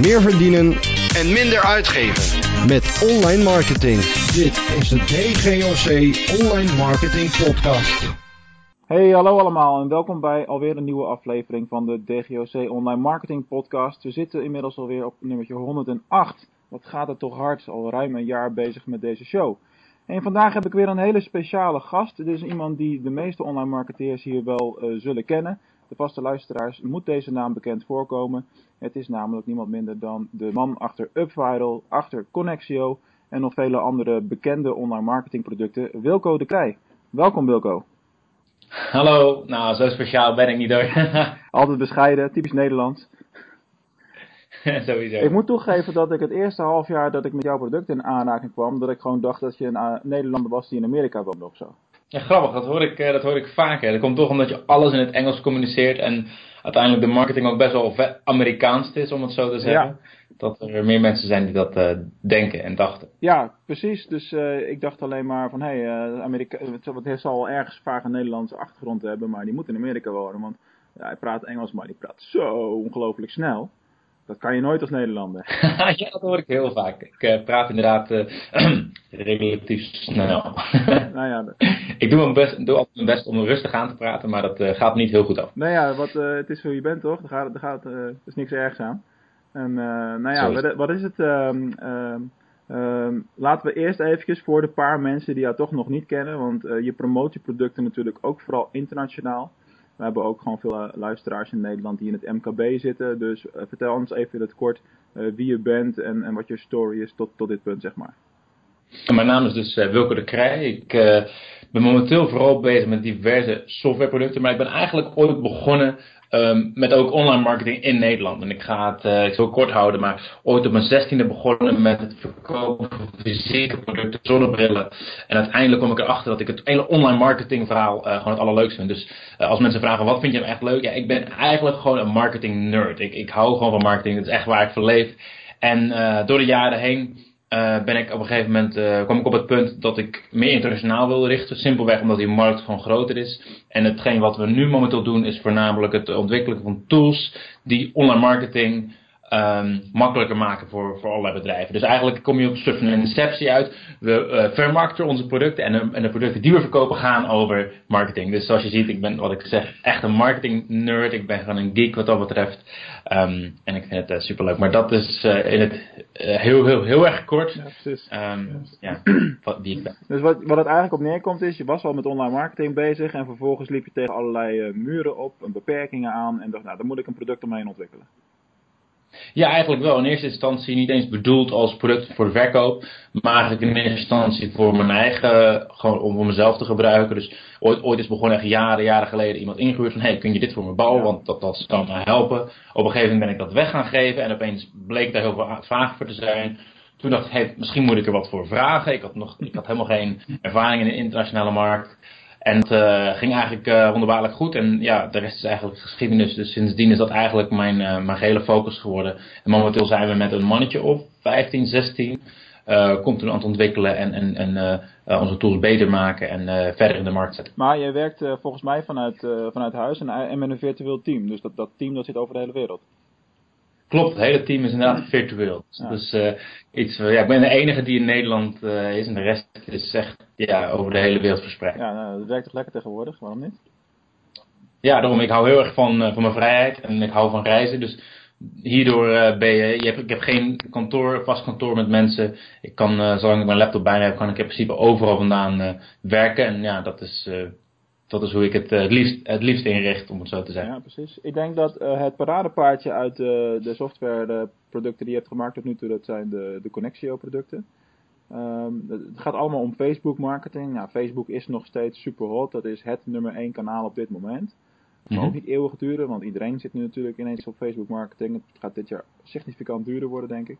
Meer verdienen en minder uitgeven. met online marketing. Dit is de DGOC Online Marketing Podcast. Hey, hallo allemaal en welkom bij alweer een nieuwe aflevering van de DGOC Online Marketing Podcast. We zitten inmiddels alweer op nummertje 108. Wat gaat het toch hard, al ruim een jaar bezig met deze show. En vandaag heb ik weer een hele speciale gast. Dit is iemand die de meeste online marketeers hier wel eh, zullen kennen. De vaste luisteraars moet deze naam bekend voorkomen. Het is namelijk niemand minder dan de man achter UpViral, achter Connexio en nog vele andere bekende online marketingproducten, Wilco de Krij. Welkom Wilco. Hallo, nou zo speciaal ben ik niet hoor. Altijd bescheiden, typisch Nederlands. Sowieso. Ik moet toegeven dat ik het eerste half jaar dat ik met jouw producten in aanraking kwam, dat ik gewoon dacht dat je een uh, Nederlander was die in Amerika woonde of zo. Ja, grappig, dat hoor ik, eh, dat hoor ik vaker. Dat komt toch omdat je alles in het Engels communiceert en uiteindelijk de marketing ook best wel Amerikaans is, om het zo te zeggen. Ja. Dat er meer mensen zijn die dat uh, denken en dachten. Ja, precies. Dus uh, ik dacht alleen maar van, hé, hey, uh, Amerika, het zal ergens vaak een Nederlandse achtergrond hebben, maar die moet in Amerika wonen, want ja, hij praat Engels, maar die praat zo ongelooflijk snel. Dat kan je nooit als Nederlander. ja, dat hoor ik heel vaak. Ik uh, praat inderdaad uh, relatief snel. nou ja, ik doe, mijn best, doe altijd mijn best om rustig aan te praten, maar dat uh, gaat niet heel goed af. Nou ja, wat, het is hoe je bent toch? Er gaat, er gaat, er is niks ergs aan. En nou ja, wat, wat, is het? Um, um, laten we eerst eventjes voor de paar mensen die jou toch nog niet kennen, want je promoot je producten natuurlijk ook vooral internationaal. We hebben ook gewoon veel luisteraars in Nederland die in het MKB zitten. Dus uh, vertel ons even in het kort uh, wie je bent en, en wat je story is tot, tot dit punt, zeg maar. Mijn naam is dus Wilco de Krij. Ik ben momenteel vooral bezig met diverse softwareproducten. Maar ik ben eigenlijk ooit begonnen um, met ook online marketing in Nederland. En ik ga het uh, ik zal het kort houden, maar ooit op mijn zestiende begonnen met het verkopen van fysieke producten, zonnebrillen. En uiteindelijk kwam ik erachter dat ik het hele online marketing verhaal uh, gewoon het allerleukste vind. Dus uh, als mensen vragen wat vind je hem echt leuk? Ja, ik ben eigenlijk gewoon een marketing nerd. Ik, ik hou gewoon van marketing. Dat is echt waar ik voor leef. En door de jaren heen uh, ben ik op een gegeven moment uh, kwam ik op het punt dat ik meer internationaal wilde richten. Simpelweg omdat die markt gewoon groter is. En hetgeen wat we nu momenteel doen is voornamelijk het ontwikkelen van tools die online marketing um, makkelijker maken voor, voor allerlei bedrijven. Dus eigenlijk kom je op een soort van inceptie uit. We uh, vermarkten onze producten en de, en de producten die we verkopen gaan over marketing. Dus zoals je ziet, ik ben wat ik zeg echt een marketing nerd. Ik ben gewoon een geek wat dat betreft. Um, en ik vind het uh, superleuk. Maar dat is uh, in het heel, heel, heel erg kort. Ja, precies. Um, ja, wat, wie ik ben. Dus wat, wat het eigenlijk op neerkomt is, je was al met online marketing bezig en vervolgens liep je tegen allerlei muren op en beperkingen aan en dacht, nou, daar moet ik een product omheen ontwikkelen. Ja, eigenlijk wel. In eerste instantie niet eens bedoeld als product voor de verkoop, maar eigenlijk in eerste instantie voor mijn eigen, gewoon om voor mezelf te gebruiken. Dus ooit, ooit is begonnen echt jaren, jaren geleden iemand ingehuurd van, hey, kun je dit voor me bouwen, want dat, dat kan me helpen. Op een gegeven moment ben ik dat weg gaan geven en opeens bleek daar heel veel vraag voor te zijn. Toen dacht ik, hey, misschien moet ik er wat voor vragen. Ik had, nog, ik had helemaal geen ervaring in de internationale markt. En het uh, ging eigenlijk uh, wonderbaarlijk goed. En ja, de rest is eigenlijk geschiedenis. Dus sindsdien is dat eigenlijk mijn, uh, mijn gehele focus geworden. En momenteel zijn we met een mannetje op, 15, 16. continu aan het ontwikkelen en, en, en onze tools beter maken en verder in de markt zetten. Maar jij werkt volgens mij vanuit, vanuit huis en, en met een virtueel team. Dus dat, dat team dat zit over de hele wereld. Klopt, het hele team is inderdaad virtueel. Ja. Dus uh, iets, ja, ik ben de enige die in Nederland uh, is en de rest is echt ja, over de hele wereld verspreid. Ja, nou, dat werkt toch lekker tegenwoordig, waarom niet? Ja, daarom, ik hou heel erg van, uh, van mijn vrijheid en ik hou van reizen. Dus hierdoor ben je, je hebt, ik heb geen kantoor, vast kantoor met mensen. Ik kan, zolang ik mijn laptop bij me heb, kan ik in principe overal vandaan werken. En ja, dat is dat is hoe ik het uh, het, liefst, het liefst inricht, om het zo te zeggen. Ja, precies. Ik denk dat uh, het paradepaardje uit de, de software, de producten die je hebt gemaakt tot nu toe, dat zijn de, de Connexio producten. Um, het gaat allemaal om Facebook marketing. Ja, Facebook is nog steeds super hot. Dat is het nummer één kanaal op dit moment. Het zal -hmm. ook niet eeuwig duren, want iedereen zit nu natuurlijk ineens op Facebook marketing. Het gaat dit jaar significant duurder worden, denk ik.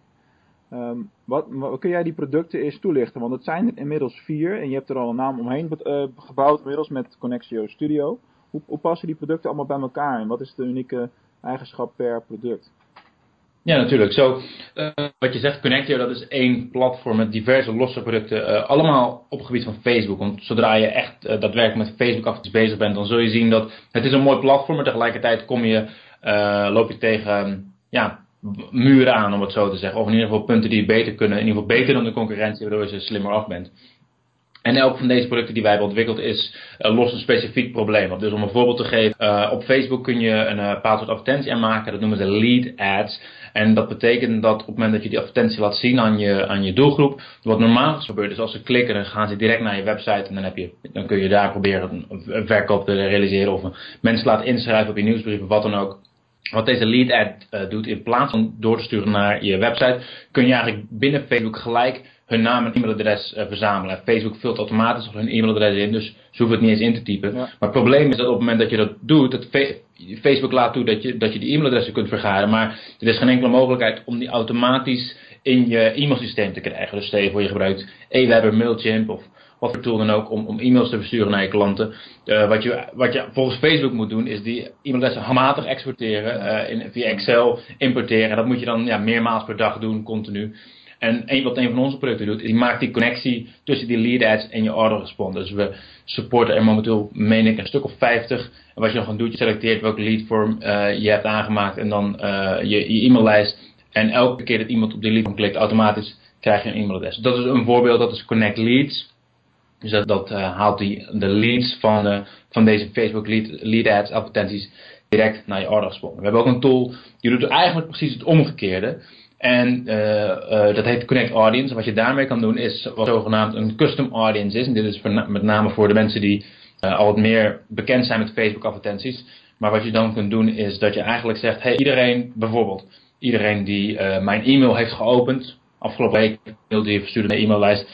Um, wat, wat, kun jij die producten eerst toelichten? Want het zijn er inmiddels vier en je hebt er al een naam omheen uh, gebouwd inmiddels met Connexio Studio. Hoe, passen die producten allemaal bij elkaar en wat is de unieke eigenschap per product? Ja, natuurlijk. Zo, uh, wat je zegt, Connectio, dat is één platform met diverse losse producten. Uh, allemaal op het gebied van Facebook. Want zodra je echt daadwerkelijk met Facebook af bezig bent, dan zul je zien dat het is een mooi platform, maar tegelijkertijd kom je loop je tegen ja, muren aan, om het zo te zeggen. Of in ieder geval punten die beter kunnen. In ieder geval beter dan de concurrentie, waardoor je slimmer af bent. En elk van deze producten die wij hebben ontwikkeld is uh, lost een specifiek probleem. Dus om een voorbeeld te geven, uh, op Facebook kun je een uh, soort advertentie aanmaken. Dat noemen ze lead ads. En dat betekent dat op het moment dat je die advertentie laat zien aan je, aan je doelgroep, wat normaal gebeurt is als ze klikken, dan gaan ze direct naar je website en dan, heb je, dan kun je daar proberen een verkoop te realiseren of mensen laten inschrijven op je nieuwsbrief of wat dan ook. Wat deze lead ad doet, in plaats van door te sturen naar je website, kun je eigenlijk binnen Facebook gelijk hun naam en e-mailadres uh, verzamelen. Facebook vult automatisch hun e-mailadres in, dus ze hoeven het niet eens in te typen. Maar het probleem is dat op het moment dat je dat doet, dat Facebook laat toe dat je, dat je die e-mailadressen kunt vergaren, maar er is geen enkele mogelijkheid om die automatisch in je e-mailsysteem te krijgen. Dus stel je voor je gebruikt Aweber, Mailchimp of wat voor tool dan ook om, om e-mails te versturen naar je klanten. Uh, wat, je, wat je volgens Facebook moet doen is die e-mailadressen handmatig exporteren, uh, in, via Excel importeren. En dat moet je dan ja, meermaals per dag doen, continu. En wat een van onze producten doet, die maakt die connectie tussen die lead ads en je order respond. Dus we supporten er momenteel, meen ik, een stuk of 50. En wat je dan gewoon doet, je selecteert welke lead form uh, je hebt aangemaakt en dan je, je e-maillijst. En elke keer dat iemand op die lead klikt, automatisch krijg je een e-mailadres. Dat is een voorbeeld, dat is Connect Leads. Dus dat, uh, haalt die, de leads van, van deze Facebook lead, ads advertenties direct naar je order respond. We hebben ook een tool die doet eigenlijk precies het omgekeerde. En uh, uh, dat heet Connect Audience. Wat je daarmee kan doen is wat zogenaamd een custom audience is. En dit is met name voor de mensen die al wat meer bekend zijn met Facebook advertenties. Maar wat je dan kunt doen is dat je eigenlijk zegt, hey iedereen, bijvoorbeeld iedereen die mijn e-mail heeft geopend, afgelopen week mailde je verstuurde een e-maillijst,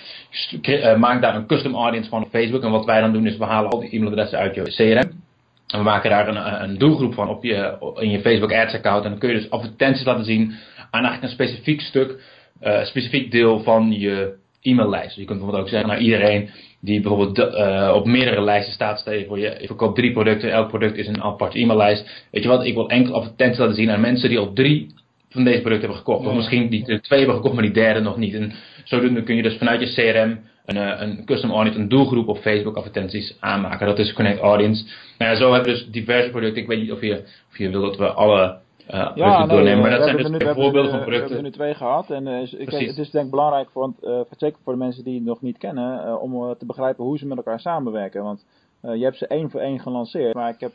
maak daar een custom audience van op Facebook. En wat wij dan doen is we halen al die e-mailadressen uit je CRM. En we maken daar een, een doelgroep van op je, in je Facebook Ads account. En dan kun je dus advertenties laten zien aan eigenlijk een specifiek stuk, uh, specifiek deel van je e-maillijst. Dus je kunt bijvoorbeeld ook zeggen naar iedereen die bijvoorbeeld uh, op meerdere lijsten staat, stel je voor je, verkoopt drie producten, elk product is een aparte e-maillijst. Weet je wat, ik wil enkel advertenties laten zien aan mensen die al drie van deze producten hebben gekocht. Of misschien die twee hebben gekocht, maar die derde nog niet. En zodoende kun je dus vanuit je CRM een, uh, een custom audience, een doelgroep op Facebook advertenties aanmaken. Dat is Connect Audience. Nou ja, zo hebben we dus diverse producten. Ik weet niet of je, of je wil dat we alle uh, ja, nee, doornemen. Maar dat zijn dus nu, voorbeelden van producten. We hebben er nu twee gehad. En uh, ik, het is denk ik belangrijk, voor, uh, zeker voor de mensen die het nog niet kennen, om te begrijpen hoe ze met elkaar samenwerken. Want je hebt ze één voor één gelanceerd. Maar ik heb,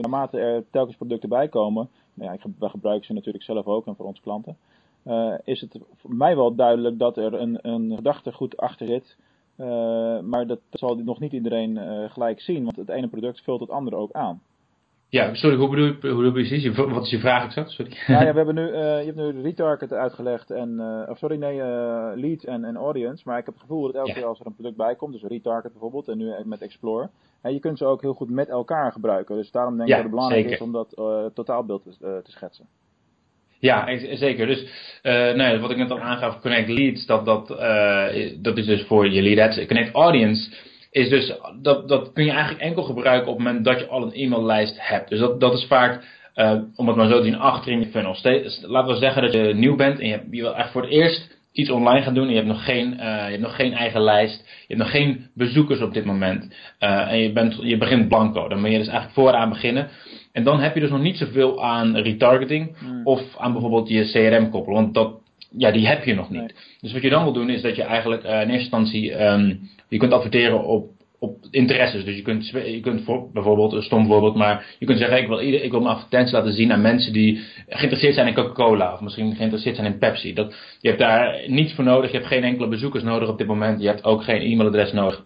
naarmate er telkens producten bij komen, ja, ik, wij gebruiken ze natuurlijk zelf ook en voor onze klanten. is het voor mij wel duidelijk dat er een, een gedachtegoed achter zit. maar dat zal nog niet iedereen gelijk zien, want het ene product vult het andere ook aan. Ja, sorry, hoe bedoel, je, hoe bedoel je precies? Wat is je vraag exact? Sorry. Nou ja, we hebben nu, uh, je hebt nu retarget uitgelegd en, uh, of sorry, nee, uh, lead en, en audience. Maar ik heb het gevoel dat elke ja. keer als er een product bij komt, dus retarget bijvoorbeeld, en nu met Explore, en je kunt ze ook heel goed met elkaar gebruiken. Dus daarom denk ik ja, dat het belangrijk zeker. is om dat totaalbeeld te, te schetsen. Ja, zeker. Dus uh, wat ik net al aangaf, Connect Leads, dat, dat, uh, dat is dus voor je lead ads. Connect Audience is dus, dat, dat kun je eigenlijk enkel gebruiken op het moment dat je al een e-maillijst hebt. Dus dat, dat is vaak, uh, om het maar zo te zien, achter in je funnel. Laten we zeggen dat je nieuw bent en je, hebt, je wil echt voor het eerst iets online gaan doen en je hebt nog geen, uh, je hebt nog geen eigen lijst, je hebt nog geen bezoekers op dit moment uh, en je, bent, je begint blanco. Dan moet je dus eigenlijk vooraan beginnen. En dan heb je dus nog niet zoveel aan retargeting mm. of aan bijvoorbeeld je CRM koppelen, want dat, ja, die heb je nog niet. Nee. Dus wat je dan wil doen is dat je eigenlijk uh, in eerste instantie um, je kunt adverteren op, op interesses. Dus je kunt, je kunt voor, bijvoorbeeld, een stom voorbeeld, maar je kunt zeggen: ik wil, ik wil mijn advertentie laten zien aan mensen die geïnteresseerd zijn in Coca-Cola of misschien geïnteresseerd zijn in Pepsi. Dat, je hebt daar niets voor nodig, je hebt geen enkele bezoekers nodig op dit moment, je hebt ook geen e-mailadres nodig.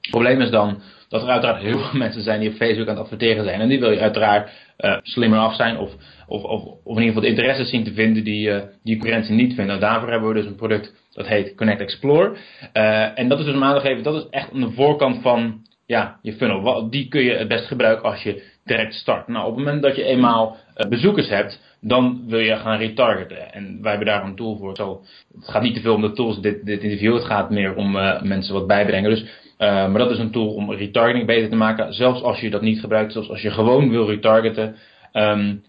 Het probleem is dan dat er uiteraard heel veel mensen zijn die op Facebook aan het adverteren zijn. En die wil je uiteraard uh, slimmer af zijn of, of, of, of in ieder geval de interesses zien te vinden die, uh, die niet vinden. En daarvoor hebben we dus een product dat heet Connect Explore. Uh, en dat is dus om aan te geven, dat is echt aan de voorkant van ja, je funnel. Die kun je het best gebruiken als je direct start. Nou, op het moment dat je eenmaal bezoekers hebt, dan wil je gaan retargeten. En wij hebben daar een tool voor. Het gaat niet te veel om de tools dit, dit interview, het gaat meer om mensen wat bijbrengen. Dus maar dat is een tool om retargeting beter te maken. Zelfs als je dat niet gebruikt, zelfs als je gewoon wil retargeten. Um,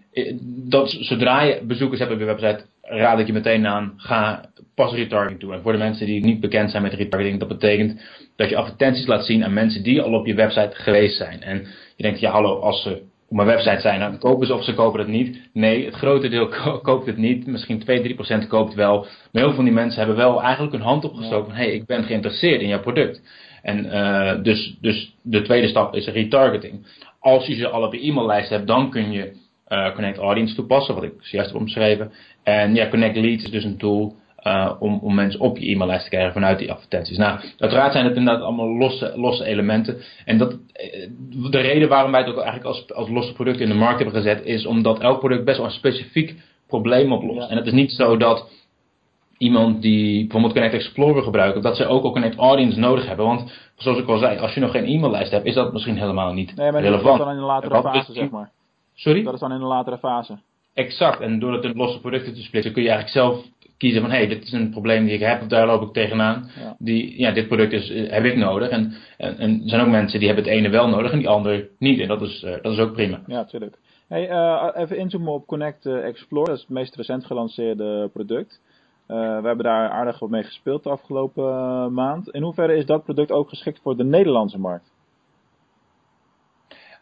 dat, zodra je bezoekers hebt op je website, raad ik je meteen aan, ga pas retargeting toe. En voor de mensen die niet bekend zijn met retargeting, dat betekent dat je advertenties laat zien aan mensen die al op je website geweest zijn. En je denkt, ja hallo, als ze op mijn website zijn, dan kopen ze of ze kopen het niet. Nee, het grote deel koopt het niet. Misschien 2, 3% koopt wel. Maar heel veel van die mensen hebben wel eigenlijk hun hand opgestoken van, hé, hey, ik ben geïnteresseerd in jouw product. En uh, dus, dus de tweede stap is retargeting. Als je ze al op je e-maillijst hebt, dan kun je uh, Connect Audience toepassen, wat ik zojuist heb omschreven. En ja, Connect Leads is dus een tool uh, om, om mensen op je e-maillijst te krijgen vanuit die advertenties. Nou, uiteraard zijn het inderdaad allemaal losse, losse elementen. En dat, de reden waarom wij het ook eigenlijk als, als losse product in de markt hebben gezet, is omdat elk product best wel een specifiek probleem oplost. Ja. En het is niet zo dat iemand die bijvoorbeeld Connect Explorer gebruikt, dat ze ook al Connect Audience nodig hebben. Want zoals ik al zei, als je nog geen e-maillijst hebt, is dat misschien helemaal niet nee, maar relevant. Dat is dan in een latere fase, zeg maar. Sorry? Dat is dan in een latere fase. Exact. En door het in losse producten te splitsen, kun je eigenlijk zelf kiezen van, hé, hey, dit is een probleem die ik heb, of daar loop ik tegenaan. Ja. Die, ja, dit product is, heb ik nodig. En, en, en er zijn ook mensen die hebben het ene wel nodig en die andere niet. En dat is, uh, dat is ook prima. Ja, tuurlijk. Hey, uh, even inzoomen op Connect Explore, dat is het meest recent gelanceerde product. Uh, we hebben daar aardig wat mee gespeeld de afgelopen maand. In hoeverre is dat product ook geschikt voor de Nederlandse markt?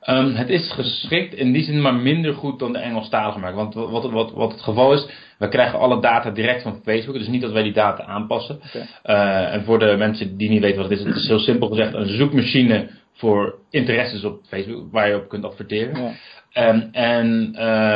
Um, het is geschikt in die zin maar minder goed dan de Engelstalige markt. Want wat, wat, wat het geval is, we krijgen alle data direct van Facebook. Dus niet dat wij die data aanpassen. Okay. Uh, en voor de mensen die niet weten wat het is, het is heel simpel gezegd een zoekmachine voor interesses op Facebook waar je op kunt adverteren. Ja. Um, en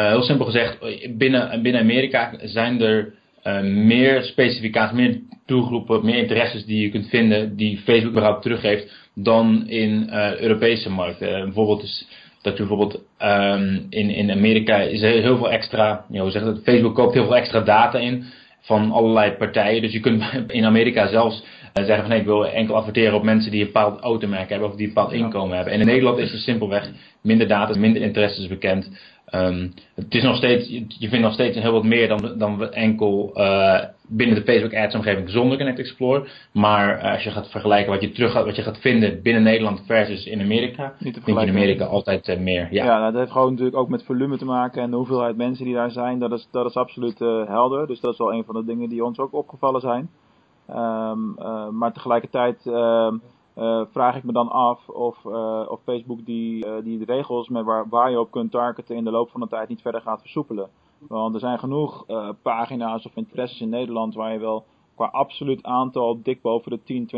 heel simpel gezegd, binnen, binnen Amerika zijn er uh, meer specificaties, meer doelgroepen, meer interesses die je kunt vinden die Facebook überhaupt teruggeeft dan in uh, Europese markten. Uh, bijvoorbeeld is dat je bijvoorbeeld um, in, in Amerika is er heel veel extra, hoe zeg dat, Facebook koopt heel veel extra data in van allerlei partijen. Dus je kunt in Amerika zelfs uh, zeggen van nee, ik wil enkel adverteren op mensen die een bepaald automerk hebben of die een bepaald inkomen hebben. En in Nederland is er simpelweg minder data, minder interesses bekend. Um, het is nog steeds, je vindt nog steeds heel wat meer dan, dan enkel uh, binnen de Facebook Ads omgeving zonder Connect Explorer. Maar uh, als je gaat vergelijken wat je terug gaat, wat je gaat vinden binnen Nederland versus in Amerika, vind je in Amerika altijd uh, meer. Ja. Ja, nou, dat heeft gewoon natuurlijk ook met volume te maken en de hoeveelheid mensen die daar zijn. Dat is, dat is absoluut helder. Dus dat is wel een van de dingen die ons ook opgevallen zijn. Um, uh, maar tegelijkertijd uh, vraag ik me dan af of, uh, of Facebook die, uh, die regels met waar, waar je op kunt targeten in de loop van de tijd niet verder gaat versoepelen. Want er zijn genoeg pagina's of interesses in Nederland waar je wel qua absoluut aantal dik boven de 10,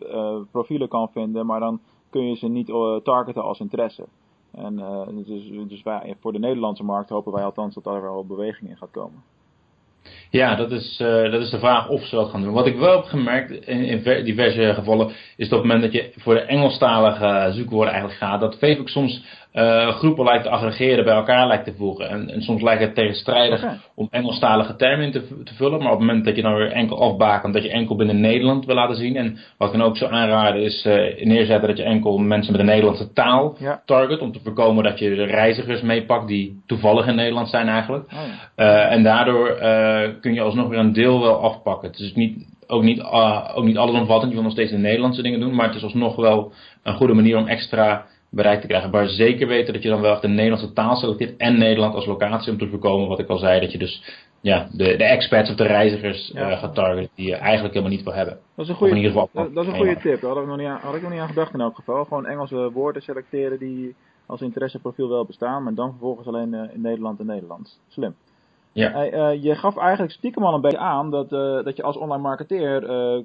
20.000 uh, profielen kan vinden, maar dan kun je ze niet targeten als interesse. En dus, dus wij, voor de Nederlandse markt hopen wij althans dat daar wel beweging in gaat komen. Ja, dat is, uh, dat is de vraag of ze dat gaan doen. Wat ik wel heb gemerkt in, in diverse gevallen, is dat op het moment dat je voor de Engelstalige zoekwoorden eigenlijk gaat, dat Facebook soms uh, groepen lijkt te aggregeren, bij elkaar lijkt te voegen. En, en soms lijkt het tegenstrijdig Okay. om Engelstalige termen in te, te vullen, maar op het moment dat je dan weer enkel afbakent, dat je enkel binnen Nederland wil laten zien. En wat ik dan ook zou aanraden is uh, neerzetten dat je enkel mensen met een Nederlandse taal Ja. target, om te voorkomen dat je reizigers meepakt die toevallig in Nederland zijn eigenlijk. Oh. Uh, en daardoor kun je alsnog weer een deel wel afpakken. Het is niet, ook, niet, uh, ook niet allesomvattend. Je wil nog steeds de Nederlandse dingen doen. Maar het is alsnog wel een goede manier om extra bereik te krijgen. Maar zeker weten dat je dan wel echt de Nederlandse taal selecteert. En Nederland als locatie. Om te voorkomen wat ik al zei. Dat je dus ja, de, de expats of de reizigers Ja. uh, gaat targeten. Die je eigenlijk helemaal niet wil hebben. Dat is een goede, ieder geval. dat, dat is een goede tip. Daar had ik, nog niet aan, had ik nog niet aan gedacht in elk geval. Gewoon Engelse woorden selecteren die als interesseprofiel wel bestaan, maar dan vervolgens alleen uh, in Nederland en Nederlands. Slim. Ja. Hey, uh, je gaf eigenlijk stiekem al een beetje aan dat, dat je als online marketeer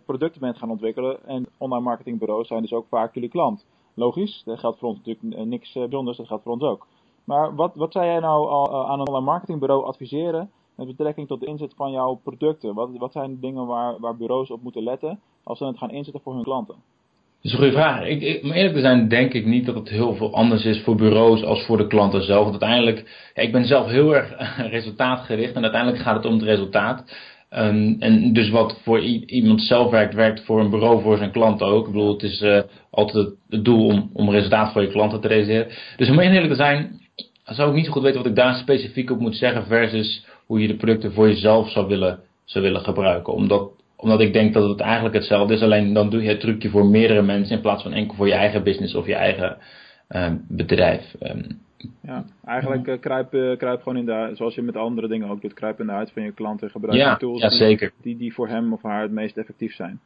producten bent gaan ontwikkelen. En online marketingbureaus zijn dus ook vaak jullie klant. Logisch, dat geldt voor ons natuurlijk niks bijzonders, dat geldt voor ons ook. Maar wat, wat zou jij nou al aan een marketingbureau adviseren met betrekking tot de inzet van jouw producten? Wat, wat zijn de dingen waar, waar bureaus op moeten letten als ze het gaan inzetten voor hun klanten? Dat is een goede vraag. Ik, om eerlijk te zijn denk ik niet dat het heel veel anders is voor bureaus als voor de klanten zelf. Want uiteindelijk, ik ben zelf heel erg resultaatgericht en uiteindelijk gaat het om het resultaat. Um, en dus wat voor iemand zelf werkt, werkt voor een bureau voor zijn klanten ook. Ik bedoel, het is uh, altijd het doel om, om resultaat voor je klanten te realiseren. Dus om eerlijk te zijn, zou ik niet zo goed weten wat ik daar specifiek op moet zeggen versus hoe je de producten voor jezelf zou willen, zou willen gebruiken. Omdat omdat ik denk dat het eigenlijk hetzelfde is, alleen dan doe je het trucje voor meerdere mensen in plaats van enkel voor je eigen business of je eigen bedrijf. Um, ja, eigenlijk uh, kruip, uh, kruip gewoon in de, zoals je met andere dingen ook doet, kruip in de huid van je klant en gebruik ja, de tools ja, die, zeker. Die, die voor hem of haar het meest effectief zijn.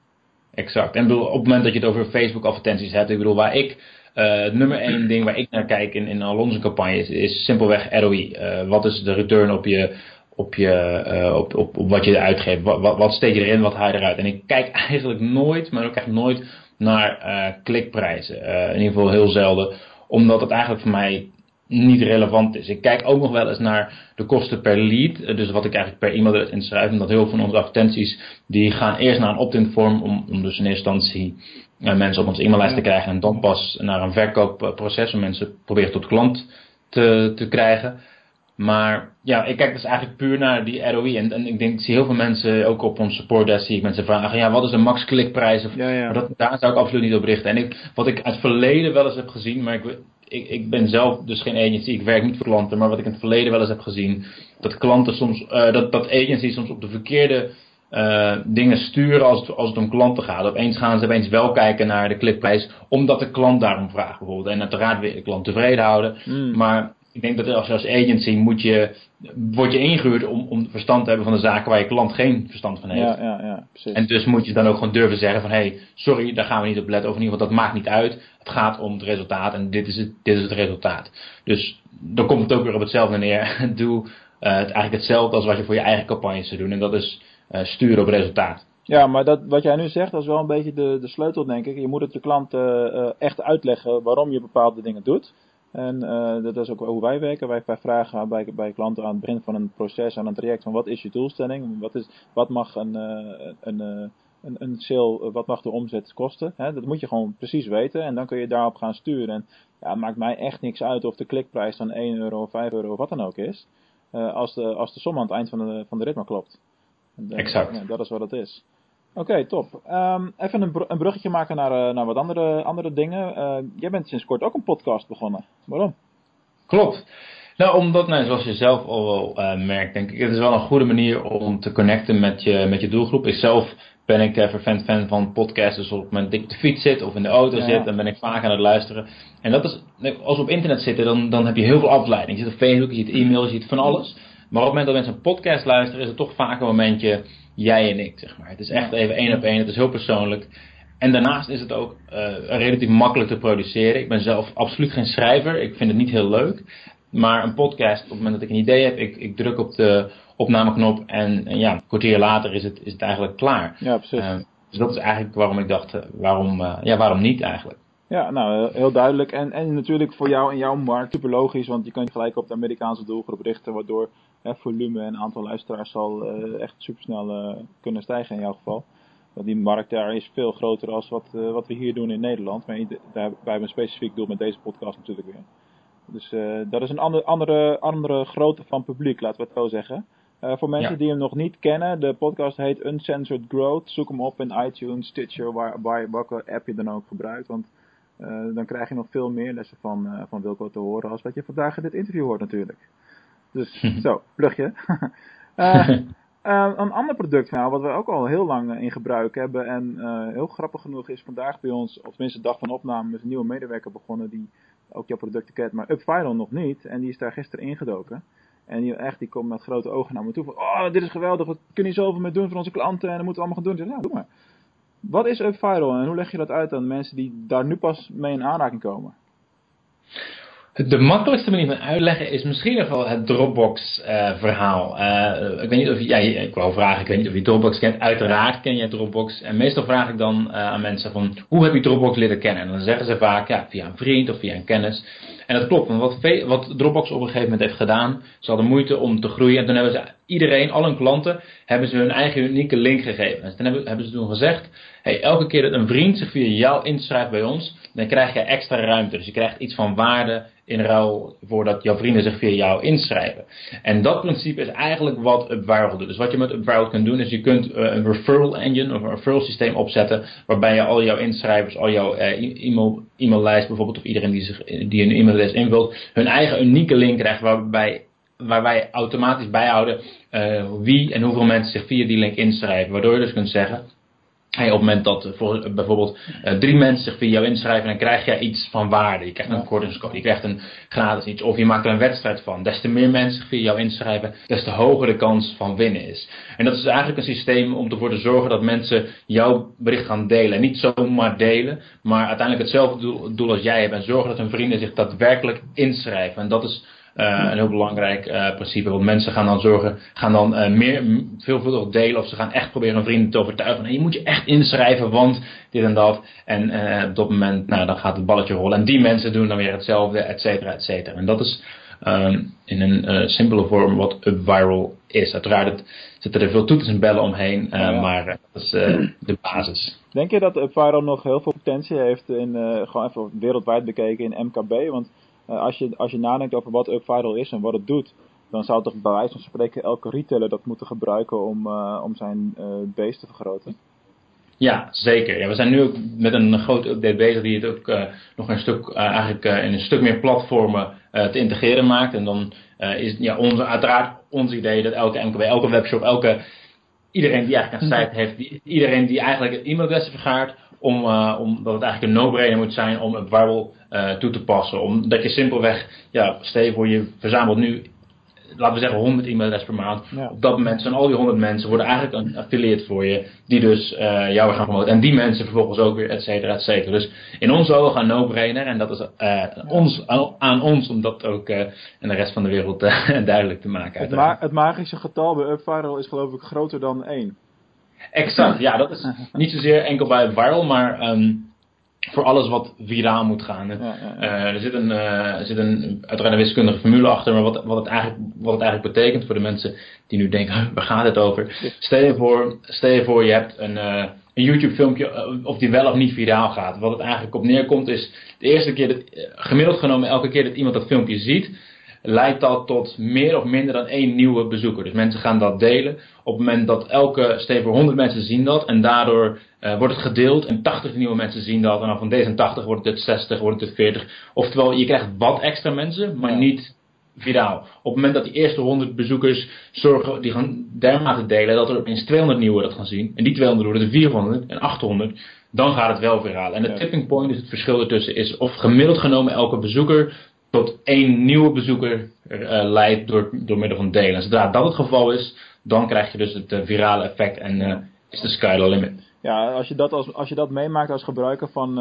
Exact. En bedoel, op het moment dat je het over Facebook advertenties hebt, ik bedoel, waar ik het nummer één ding waar ik naar kijk in, in al onze campagnes is simpelweg ROI. wat is de return op je, op, je, op, op, op wat je uitgeeft? Wat, wat, wat steek je erin, wat haal je eruit? En ik kijk eigenlijk nooit, maar ook echt nooit naar klikprijzen. in ieder geval heel zelden. Omdat het eigenlijk voor mij niet relevant is. Ik kijk ook nog wel eens naar de kosten per lead. Eh, dus wat ik eigenlijk per e-mail inschrijf. En dat heel veel van onze advertenties die gaan eerst naar een opt-in vorm. Om, om dus in eerste instantie uh, mensen op onze e-maillijst te krijgen. En dan pas naar een verkoopproces om mensen proberen tot klant te, te krijgen. Maar ja, ik kijk dus eigenlijk puur naar die ROI. En, en ik denk, ik zie heel veel mensen, ook op ons support desk, zie ik mensen vragen, ja, wat is de max klikprijs? Of, ja, ja. Maar dat, daar zou ik absoluut niet op richten. En ik, wat ik uit het verleden wel eens heb gezien, maar ik, ik, ik ben zelf dus geen agency, ik werk niet voor klanten, maar wat ik in het verleden wel eens heb gezien, dat klanten soms, uh, dat, dat agencies soms op de verkeerde uh, dingen sturen als het, als het om klanten gaat. Opeens gaan ze opeens wel kijken naar de klikprijs, omdat de klant daarom vraagt bijvoorbeeld. En uiteraard weer de klant tevreden houden. Mm. Maar ik denk dat als, als agency moet je, word je ingehuurd om, om verstand te hebben van de zaken waar je klant geen verstand van heeft. Ja, ja, ja, precies. En dus moet je dan ook gewoon durven zeggen van hé, hey, sorry, daar gaan we niet op letten. Of in ieder geval, dat maakt niet uit. Het gaat om het resultaat en dit is het, dit is het resultaat. Dus dan komt het ook weer op hetzelfde neer. Doe uh, het eigenlijk hetzelfde als wat je voor je eigen campagnes zou doen. En dat is uh, sturen op resultaat. Ja, maar dat, wat jij nu zegt, dat is wel een beetje de, de sleutel, denk ik. Je moet het je klant uh, echt uitleggen waarom je bepaalde dingen doet. En uh, dat is ook hoe wij werken. Wij, wij vragen bij, bij klanten aan het begin van een proces, aan een traject, van wat is je doelstelling? Wat, is, wat mag een, uh, een, uh, een, een sale, wat mag de omzet kosten? Hè? Dat moet je gewoon precies weten en dan kun je daarop gaan sturen. En ja, het maakt mij echt niks uit of de klikprijs dan 1 euro, 5 euro of wat dan ook is. als, de, als de som aan het eind van de, van de rit maar klopt. Exact. Ja, dat is wat het is. Oké, okay, top. Um, even een, br een, bruggetje maken naar, uh, naar wat andere, andere dingen. Uh, jij bent sinds kort ook een podcast begonnen. Waarom? Klopt. Nou, omdat, nou, zoals je zelf al wel uh, merkt, denk ik, het is wel een goede manier om te connecten met je, met je doelgroep. Ik zelf ben ik uh, vervent fan van podcasts. Dus op het moment dat ik op de fiets zit of in de auto ja, zit, dan ben ik vaak aan het luisteren. En dat is, als we op internet zitten, dan, dan heb je heel veel afleiding. Je zit op Facebook, je ziet e-mails, je ziet van alles. Maar op het moment dat mensen een podcast luisteren, is het toch vaak een momentje jij en ik, zeg maar. Het is echt even één op één, het is heel persoonlijk. En daarnaast is het ook uh, relatief makkelijk te produceren. Ik ben zelf absoluut geen schrijver, ik vind het niet heel leuk. Maar een podcast, op het moment dat ik een idee heb, ik, ik druk op de opnameknop en, en, ja, een kwartier later is het, is het eigenlijk klaar. Ja, precies. Uh, dus dat is eigenlijk waarom ik dacht, waarom, uh, ja, waarom niet eigenlijk? Ja, nou, heel duidelijk. En, en natuurlijk voor jou en jouw markt super logisch, want je kan je gelijk op de Amerikaanse doelgroep richten, waardoor hè, volume en aantal luisteraars zal uh, echt supersnel uh, kunnen stijgen in jouw geval. Want die markt daar is veel groter dan wat, uh, wat we hier doen in Nederland. Maar daar, wij hebben een specifiek doel met deze podcast natuurlijk weer. Dus dat is een andere, andere, andere grootte van publiek, laten we het zo zeggen. voor mensen ja. die hem nog niet kennen, de podcast heet Uncensored Growth. Zoek hem op in iTunes, Stitcher, waar, waar, welke app je dan ook gebruikt. Want uh, dan krijg je nog veel meer lessen van, uh, van Wilco te horen als wat je vandaag in dit interview hoort natuurlijk. Dus zo, plugje. uh, een ander product nou, wat we ook al heel lang in gebruik hebben en heel grappig genoeg is vandaag bij ons, of tenminste de dag van opname, is een nieuwe medewerker begonnen die ook jouw producten kent, maar UpViral nog niet. En die is daar gisteren ingedoken. En die, echt, die komt met grote ogen naar me toe van, oh dit is geweldig, wat kun je zoveel mee doen voor onze klanten en dat moeten we allemaal gaan doen. Ik zeg, ja, doe maar. Wat is UpViral en hoe leg je dat uit aan mensen die daar nu pas mee in aanraking komen? De makkelijkste manier van uitleggen is misschien nog wel het Dropbox uh, verhaal. Uh, ik weet niet of je, ik wou vragen, ik weet niet of je Dropbox kent. Uiteraard ken je Dropbox. En meestal vraag ik dan uh, aan mensen van, hoe heb je Dropbox leren kennen? En dan zeggen ze vaak, ja, via een vriend of via een kennis. En dat klopt, want wat, wat Dropbox op een gegeven moment heeft gedaan, ze hadden moeite om te groeien. En toen hebben ze iedereen, al hun klanten, hebben ze hun eigen unieke link gegeven. En toen hebben, hebben ze toen gezegd, hey, elke keer dat een vriend zich via jou inschrijft bij ons, dan krijg je extra ruimte. Dus je krijgt iets van waarde in ruil voordat jouw vrienden zich via jou inschrijven. En dat principe is eigenlijk wat UpViral doet. Dus wat je met UpViral kunt doen is je kunt uh, een referral engine of een referral systeem opzetten waarbij je al jouw inschrijvers, al jouw e-mail, e-maillijst bijvoorbeeld of iedereen die, zich, die een e-maillijst invult, hun eigen unieke link krijgt waarbij waar wij automatisch bijhouden uh, wie en hoeveel mensen zich via die link inschrijven. Waardoor je dus kunt zeggen, Hey, op het moment dat voor, bijvoorbeeld uh, drie mensen zich via jou inschrijven, dan krijg jij iets van waarde. Je krijgt een kortingscode, je krijgt een gratis iets. Of je maakt er een wedstrijd van. Des te meer mensen zich via jou inschrijven, des te hoger de kans van winnen is. En dat is eigenlijk een systeem om ervoor te zorgen dat mensen jouw bericht gaan delen. En niet zomaar delen, maar uiteindelijk hetzelfde doel, doel als jij hebt. En zorgen dat hun vrienden zich daadwerkelijk inschrijven. En dat is een heel belangrijk uh, principe. Want mensen gaan dan zorgen, gaan dan uh, meer, veelvuldig delen of ze gaan echt proberen hun vrienden te overtuigen. En je moet je echt inschrijven, want dit en dat. En op dat moment, nou, dan gaat het balletje rollen. En die mensen doen dan weer hetzelfde, et cetera, et cetera. En dat is um, in een simpele vorm wat UpViral is. Uiteraard het, zitten er veel toeters en bellen omheen, ja. maar dat is de basis. Denk je dat UpViral nog heel veel potentie heeft in, gewoon even wereldwijd bekeken in MKB? Want als, je, als je nadenkt over wat UpViral is en wat het doet, dan zou toch bij wijze van spreken elke retailer dat moeten gebruiken om, uh, om zijn uh, base te vergroten? Ja, zeker. Ja, we zijn nu ook met een grote update bezig die het ook nog een stuk, eigenlijk in een stuk meer platformen te integreren maakt. En dan is ja, onze, uiteraard ons idee dat elke MKB, elke webshop, elke, iedereen die eigenlijk een site heeft, die, iedereen die eigenlijk e-mailadressen vergaart, om, uh, omdat het eigenlijk een no-brainer moet zijn om een Viral uh, toe te passen. Omdat je simpelweg, ja, stel je voor je verzamelt nu, laten we zeggen 100 e-mailadressen per maand. Ja. Op dat moment zijn al die 100 mensen worden eigenlijk een affiliate voor je, die dus uh, jou gaan promoten. En die mensen vervolgens ook weer, et cetera, et cetera. Dus in onze ogen een no-brainer en dat is ja. ons, aan ons om dat ook in de rest van de wereld duidelijk te maken. Het, ma het, magische getal bij UpViral is geloof ik groter dan 1. Exact, ja, dat is niet zozeer enkel bij viral, maar um, voor alles wat viraal moet gaan. Ja, ja, ja. Uh, er zit een, uh, er zit een uiteraard een wiskundige formule achter, maar wat, wat, het eigenlijk, wat het eigenlijk betekent voor de mensen die nu denken, waar gaat het over? Stel je voor, stel je, voor je hebt een, uh, een YouTube filmpje of die wel of niet viraal gaat. Wat het eigenlijk op neerkomt is, de eerste keer, dat, gemiddeld genomen elke keer dat iemand dat filmpje ziet, leidt dat tot meer of minder dan één nieuwe bezoeker. Dus mensen gaan dat delen. Op het moment dat elke, stel voor 100 mensen zien dat en daardoor uh, wordt het gedeeld en 80 nieuwe mensen zien dat en dan van deze 80 wordt het 60, wordt het 40. Oftewel, je krijgt wat extra mensen, maar niet viraal. Op het moment dat die eerste 100 bezoekers zorgen, die gaan dermate delen dat er opeens 200 nieuwe dat gaan zien. En die 200 worden er 400 en 800. Dan gaat het wel viraal. En de tipping point, dus het verschil ertussen, is of gemiddeld genomen elke bezoeker tot één nieuwe bezoeker uh, leidt door, door middel van delen. Zodra dat het geval is, dan krijg je dus het uh, virale effect en uh, is de sky the limit. Ja, als je dat, als, als je dat meemaakt als gebruiker van,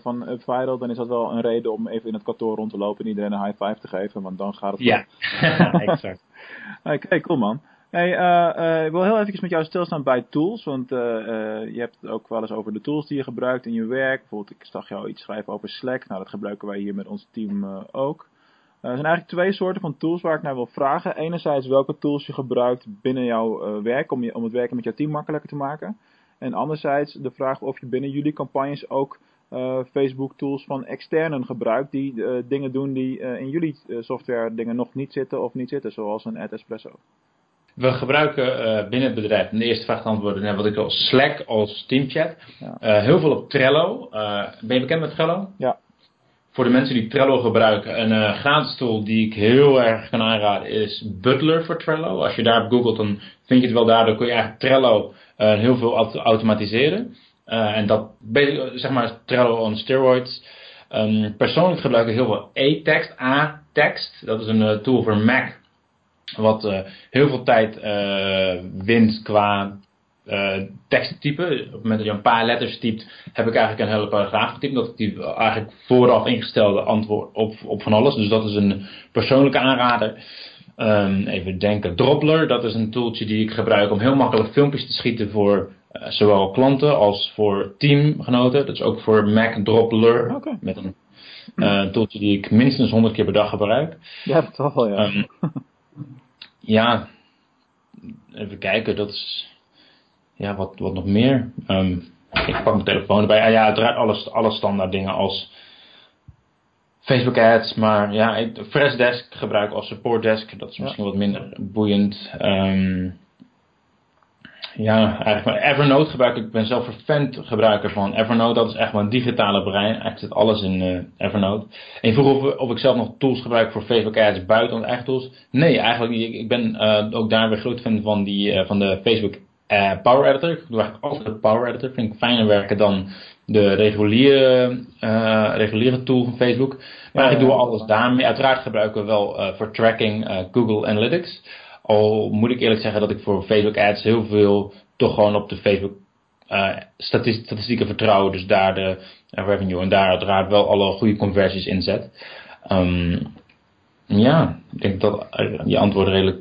van UpViral, dan is dat wel een reden om even in het kantoor rond te lopen en iedereen een high five te geven, want dan gaat het Ja, exact. Oké, okay, cool man. Hey, uh, uh, ik wil heel even met jou stilstaan bij tools, want uh, je hebt het ook wel eens over de tools die je gebruikt in je werk. Bijvoorbeeld, ik zag jou iets schrijven over Slack. Nou, dat gebruiken wij hier met ons team ook. er zijn eigenlijk twee soorten van tools waar ik naar wil vragen. Enerzijds welke tools je gebruikt binnen jouw werk om, je, om het werken met jouw team makkelijker te maken. En anderzijds de vraag of je binnen jullie campagnes ook Facebook tools van externen gebruikt die dingen doen die in jullie software dingen nog niet zitten of niet zitten, zoals een AdEspresso. We gebruiken uh, binnen het bedrijf, de eerste vraag te antwoorden, wat ik al Slack als teamchat. Ja. Uh, heel veel op Trello. Uh, ben je bekend met Trello? Ja. Voor de mensen die Trello gebruiken, een gratis tool die ik heel erg kan aanraden is Butler voor Trello. Als je daarop googelt, dan vind je het wel daar. Dan kun je eigenlijk Trello heel veel auto automatiseren. en dat, zeg maar, Trello on steroids. Um, persoonlijk gebruik ik heel veel E-text, A-text. Dat is een tool voor Mac wat uh, heel veel tijd uh, wint qua uh, teksttype. Op het moment dat je een paar letters typt, heb ik eigenlijk een hele paragraaf getypt. Dat ik die eigenlijk vooraf ingestelde antwoord op, op van alles. Dus dat is een persoonlijke aanrader. Um, even denken. Droppler, dat is een tooltje die ik gebruik om heel makkelijk filmpjes te schieten voor uh, zowel klanten als voor teamgenoten. Dat is ook voor Mac Droppler. Okay. Met een uh, tooltje die ik minstens 100 keer per dag gebruik. Ja, dat wel, ja. Um, ja, even kijken, dat is, ja, wat, wat nog meer. Um, ik pak mijn telefoon erbij. Ah, ja, uiteraard alles, alle standaard dingen als Facebook ads, maar ja, Freshdesk gebruik als support desk. Dat is misschien ja. wat minder boeiend. Um, ja, eigenlijk Evernote gebruik ik. Ik ben zelf vervent gebruiker van Evernote. Dat is echt mijn digitale brein. Eigenlijk zit alles in uh, Evernote. En je vroeg of, of, ik zelf nog tools gebruik voor Facebook ads buiten onze eigen tools. Nee, eigenlijk niet. Ik, ik ben uh, ook daar weer groot fan van, die, uh, van de Facebook Power Editor. Ik doe eigenlijk altijd de Power Editor. Vind ik fijner werken dan de reguliere, reguliere tool van Facebook. Maar ik doe alles daarmee. Uiteraard gebruiken we wel voor tracking Google Analytics. Al moet ik eerlijk zeggen dat ik voor Facebook ads heel veel toch gewoon op de Facebook uh, statistieken vertrouwen. Dus daar de revenue en daar uiteraard wel alle goede conversies in zet. Um, ja, ik denk dat je antwoord redelijk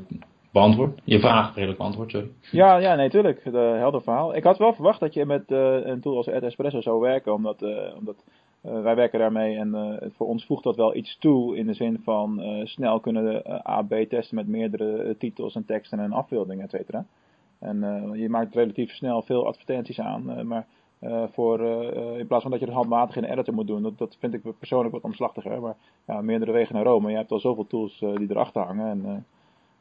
beantwoord. Je vraag redelijk beantwoord, sorry. Ja, ja, nee, tuurlijk. De helder verhaal. Ik had wel verwacht dat je met een tool als Espresso zou werken, omdat, omdat uh, wij werken daarmee en voor ons voegt dat wel iets toe in de zin van snel kunnen A-B testen met meerdere titels en teksten en afbeeldingen, et cetera. En je maakt relatief snel veel advertenties aan, maar voor, in plaats van dat je het handmatig in de editor moet doen. Dat, dat vind ik persoonlijk wat omslachtiger. Maar ja, meerdere wegen naar Rome. Je hebt al zoveel tools die erachter hangen. En,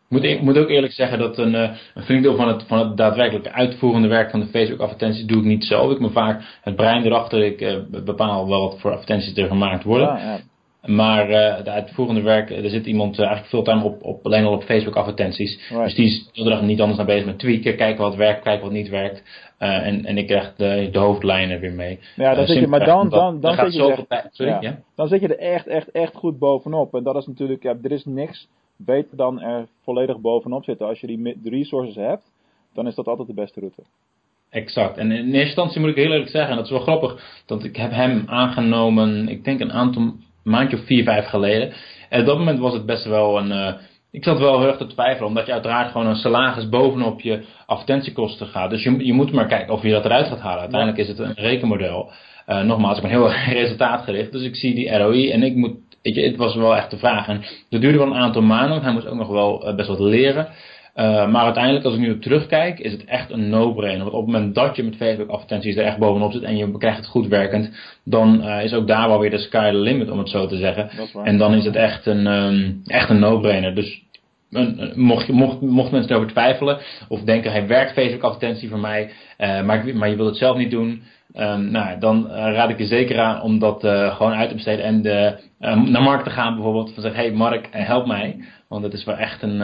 moet, ik moet ook eerlijk zeggen dat een, een flink deel van het, van het daadwerkelijke uitvoerende werk van de Facebook advertenties doe ik niet zelf. Ik me vaak het brein erachter. Ik bepaal wel wat voor advertenties er gemaakt worden. Ja, ja. Maar uh, de uitvoerende werk, er zit iemand uh, eigenlijk fulltime op, op, alleen al op Facebook advertenties. Right. Dus die is de dag niet anders naar bezig met tweaken, kijken wat werkt, kijken wat niet werkt. Uh, en, en ik krijg de, de hoofdlijnen weer mee. Ja, dan zit je, maar dan, dan, dan, dan, zit je er, ja. Ja? dan zit je er echt, echt, echt goed bovenop. En dat is natuurlijk, ja, er is niks beter dan er volledig bovenop zitten. Als je die resources hebt, dan is dat altijd de beste route. Exact. En in eerste instantie moet ik heel eerlijk zeggen, en dat is wel grappig, dat ik heb hem aangenomen, ik denk een aantal maandje of vier, vijf geleden. En op dat moment was het best wel een. Uh, ik zat wel heel erg te twijfelen, omdat je uiteraard gewoon een salaris bovenop je advertentiekosten gaat. Dus je, je moet maar kijken of je dat eruit gaat halen. Uiteindelijk is het een rekenmodel. Uh, nogmaals, ik ben heel erg resultaatgericht, dus ik zie die ROI en ik moet. Weet je, het was wel echt de vraag. En dat duurde wel een aantal maanden, want hij moest ook nog wel uh, best wat leren. Uh, maar uiteindelijk, als ik nu terugkijk, is het echt een no-brainer. Want op het moment dat je met Facebook advertenties er echt bovenop zit en je krijgt het goed werkend, dan uh, is ook daar wel weer de sky the limit, om het zo te zeggen. En dan is het echt een, um, echt een no-brainer. Dus een, mocht, mocht, mocht mensen erover twijfelen of denken, hij werkt Facebook advertentie voor mij, uh, maar, maar je wilt het zelf niet doen, um, nou, dan raad ik je zeker aan om dat gewoon uit te besteden en de, naar Mark te gaan bijvoorbeeld. Van zeggen, hey Mark, help mij. Want het is wel echt een.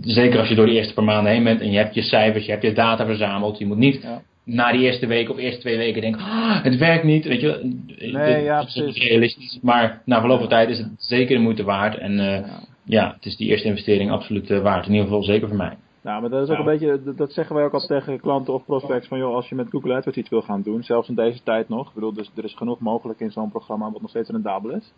Zeker als je door de eerste paar maanden heen bent en je hebt je cijfers, je hebt je data verzameld. Je moet niet ja. na die eerste week of eerste twee weken denken: ah, het werkt niet. Weet je, nee, ja, dat is realistisch. Maar na verloop van tijd is het zeker de moeite waard. En ja. Ja. het is die eerste investering absoluut waard. In ieder geval zeker voor mij. Nou, maar dat is ook een beetje, dat zeggen wij ook altijd tegen klanten of prospects van joh, als je met Google AdWords iets wil gaan doen, zelfs in deze tijd nog, ik bedoel, dus er is genoeg mogelijk in zo'n programma wat nog steeds rendabel is.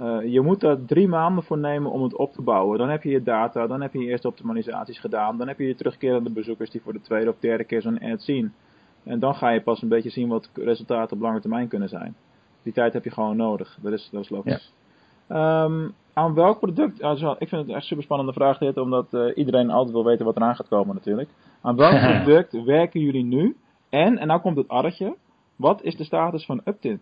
Uh, je moet daar drie maanden voor nemen om het op te bouwen. Dan heb je je data, dan heb je je eerste optimalisaties gedaan, dan heb je je terugkerende bezoekers die voor de tweede of derde keer zo'n ad zien. En dan ga je pas een beetje zien wat resultaten op lange termijn kunnen zijn. Die tijd heb je gewoon nodig. Dat is, dat is logisch. Ja. Um, aan welk product, also, ik vind het echt een super spannende vraag dit, omdat uh, iedereen altijd wil weten wat eraan gaat komen natuurlijk. Aan welk product werken jullie nu? En, en nou komt het addertje, wat is de status van Uptin?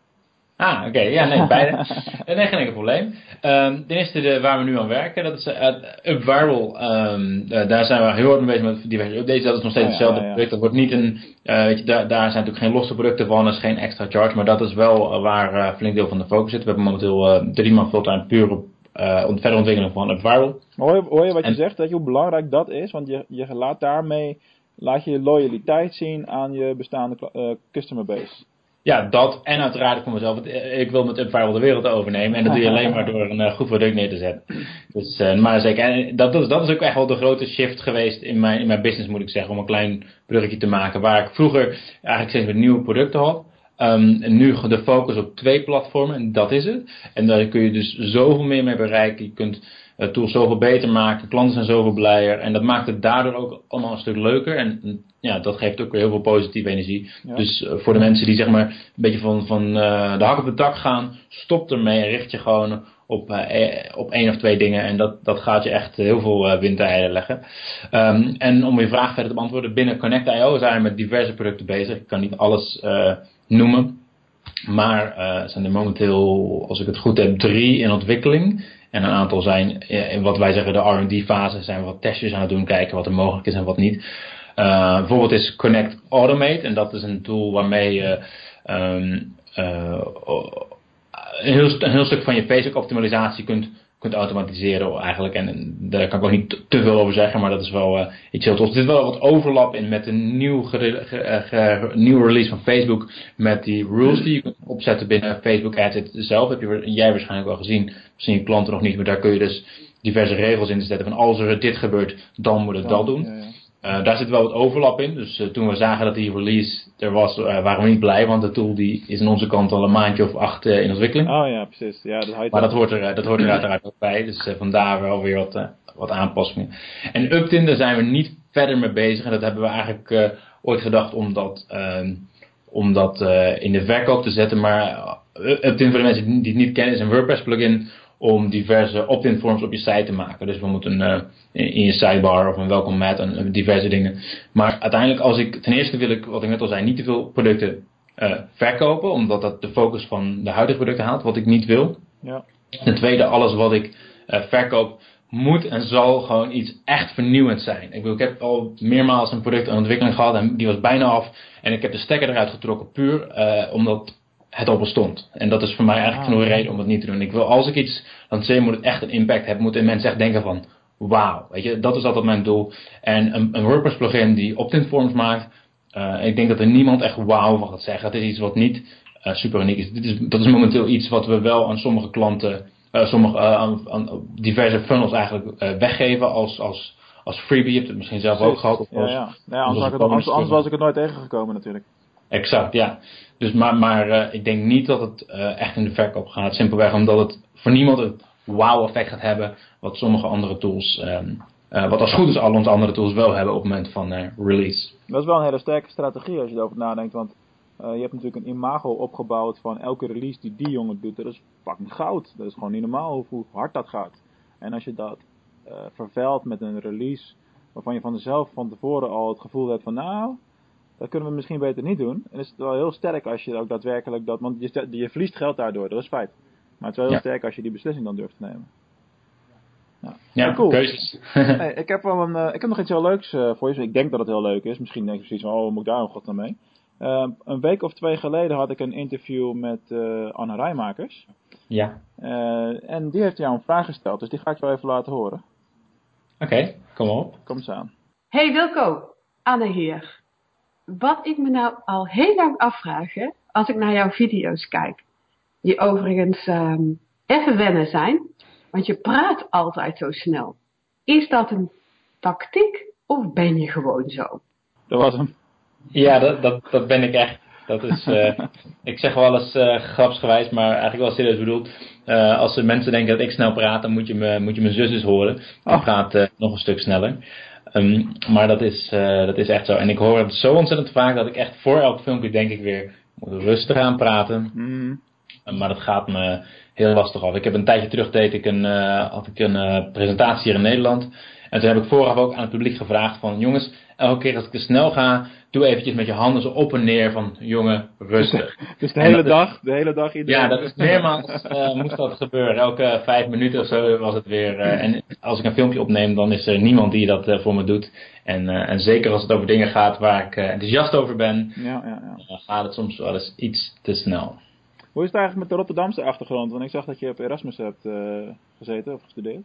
Ah, oké. Okay. Ja, nee, beide. nee, geen enkel probleem. Um, ten eerste de, waar we nu aan werken, dat is uh, UpViral. Um, uh, daar zijn we heel hard mee bezig met diverse updates. Dat is nog steeds oh, hetzelfde ja, ja, product. Dat wordt niet een, uh, weet je, daar, daar zijn natuurlijk geen losse producten van, dat is geen extra charge. Maar dat is wel waar flink deel van de focus zit. We hebben momenteel drie man fulltime puur op uh, verder ontwikkeling van UpViral. Hoor je, hoor je wat en, je zegt? Weet je hoe belangrijk dat is? Want je, je laat daarmee laat je loyaliteit zien aan je bestaande uh, customer base. Ja, dat en uiteraard voor mezelf. Ik wil met UpFire de wereld overnemen. En dat doe je alleen maar door een uh, goed product neer te zetten. Dus, uh, maar zeker, en dat, dat, is, dat is ook echt wel de grote shift geweest in mijn, in mijn business, moet ik zeggen. Om een klein bruggetje te maken. Waar ik vroeger eigenlijk steeds met nieuwe producten had. Um, en nu de focus op twee platformen en dat is het. En daar kun je dus zoveel meer mee bereiken. Je kunt uh, tools zoveel beter maken. Klanten zijn zoveel blijer. En dat maakt het daardoor ook allemaal een stuk leuker. En ja, dat geeft ook weer heel veel positieve energie. Ja. Dus uh, voor de mensen die zeg maar een beetje van, van uh, de hak op het dak gaan, stop ermee en richt je gewoon op, uh, op één of twee dingen. En dat, dat gaat je echt heel veel windeieren leggen. Um, en om je vraag verder te beantwoorden, binnen Connect.io zijn we met diverse producten bezig. Ik kan niet alles noemen. Maar zijn er momenteel, als ik het goed heb, drie in ontwikkeling. En een aantal zijn in wat wij zeggen de R&D fase. Zijn we wat testjes aan het doen, kijken wat er mogelijk is en wat niet. Uh, bijvoorbeeld is Connect Automate. En dat is een tool waarmee je uh, een, heel, stuk van je Facebook optimalisatie kunt kunt automatiseren eigenlijk. En daar kan ik ook niet te veel over zeggen, maar dat is wel uh, iets heel tof. Er zit wel wat overlap in met een nieuw, ge, ge, nieuwe release van Facebook. Met die rules die je kunt opzetten binnen Facebook Ads zelf. Heb je, jij waarschijnlijk wel gezien. Misschien je klanten nog niet, maar daar kun je dus diverse regels in zetten. Van als er dit gebeurt, dan moet het dat doen. Ja, ja. Uh, daar zit wel wat overlap in. Dus uh, toen we zagen dat die release er was, uh, waren we niet blij. Want de tool die is aan onze kant al een maandje of acht in ontwikkeling. Oh ja, precies. Ja, dat maar dat hoort, er, dat hoort er uiteraard ook bij. Dus vandaar wel weer wat, wat aanpassingen. En Uptin, daar zijn we niet verder mee bezig. En dat hebben we eigenlijk ooit gedacht om dat, ehm, om dat in de verkoop te zetten. Maar Uptin, voor de mensen die het niet kennen, is een WordPress plugin om diverse opt-in forms op je site te maken. Dus we moeten uh, in je sidebar of een welcome mat en diverse dingen. Maar uiteindelijk als ik, ten eerste wil ik, wat ik net al zei, niet te veel producten uh, verkopen, omdat dat de focus van de huidige producten haalt, wat ik niet wil. Ja. Ten tweede, alles wat ik uh, verkoop moet en zal gewoon iets echt vernieuwend zijn. Ik, bedoel, ik heb al meermaals een product aan ontwikkeling gehad en die was bijna af. En ik heb de stekker eruit getrokken puur omdat het al bestond. En dat is voor mij eigenlijk ah, genoeg reden om het niet te doen. Ik wil, als ik iets lanceer, moet het echt een impact hebben. Moeten mensen echt denken van, wauw. Weet je, dat is altijd mijn doel. En een, een WordPress plugin die opt-in forms maakt, uh, ik denk dat er niemand echt wauw van gaat zeggen. Het is iets wat niet uh, super uniek is. Dit is. Dat is momenteel iets wat we wel aan sommige klanten, uh, sommige, aan, aan, diverse funnels eigenlijk weggeven als, als, als freebie. Je hebt het misschien zelf ook gehad. Of ja, ja. ja anders, anders, anders was ik het nooit tegengekomen natuurlijk. Exact, ja. Dus maar, maar uh, ik denk niet dat het uh, echt in de verkoop gaat. Simpelweg omdat het voor niemand een wow-effect gaat hebben. Wat sommige andere tools, um, uh, wat als goed is al onze andere tools wel hebben op het moment van release. Dat is wel een hele sterke strategie als je erover nadenkt. Want je hebt natuurlijk een imago opgebouwd van elke release die die jongen doet. Dat is fucking goud. Dat is gewoon niet normaal hoe hard dat gaat. En als je dat vervuilt met een release waarvan je van jezelf van tevoren al het gevoel hebt van nou dat kunnen we misschien beter niet doen. En is het wel heel sterk als je ook daadwerkelijk dat, want je, je verliest geld daardoor, dat is feit. Maar het is wel heel sterk als je die beslissing dan durft te nemen. Ja, ja cool. keuzes. hey, ik, heb wel een, uh, ik heb nog iets heel leuks uh, voor je. Ik denk dat het heel leuk is. Misschien denk je precies van, oh, moet ik daar een god naar mee? Uh, een week of twee geleden had ik een interview met Anne Rijmakers. Ja. en die heeft jou een vraag gesteld, dus die ga ik wel even laten horen. Oké, okay, kom op. Kom eens aan. Hey Wilco, Anne hier wat ik me nou al heel lang afvraag, hè, als ik naar jouw video's kijk, die overigens um, even wennen zijn, want je praat altijd zo snel. Is dat een tactiek of ben je gewoon zo? Dat was hem. Ja, dat, dat, dat ben ik echt. Dat is, uh, ik zeg wel eens uh, grapsgewijs, maar eigenlijk wel serieus bedoeld. Uh, als mensen denken dat ik snel praat, dan moet je, me, moet je mijn zus eens horen. Die oh. praat nog een stuk sneller. Um, maar dat is, uh, dat is echt zo. En ik hoor het zo ontzettend vaak dat ik echt voor elk filmpje denk ik weer, moet rustig aan praten. Mm. Maar dat gaat me heel lastig af. Ik heb een tijdje terug deed ik een, uh, had ik een uh, presentatie hier in Nederland. En toen heb ik vooraf ook aan het publiek gevraagd van jongens, elke keer als ik te snel ga, doe eventjes met je handen zo op en neer van jongen, rustig. Dus de hele dag, de hele dag iedereen. Ja, dat is meermaals uh, moest dat gebeuren. Elke vijf minuten of zo was het weer. Uh, en als ik een filmpje opneem, dan is er niemand die dat uh, voor me doet. En, en zeker als het over dingen gaat waar ik enthousiast over ben, ja, ja, ja. gaat het soms wel eens iets te snel. Hoe is het eigenlijk met de Rotterdamse achtergrond? Want ik zag dat je op Erasmus hebt gezeten of gestudeerd.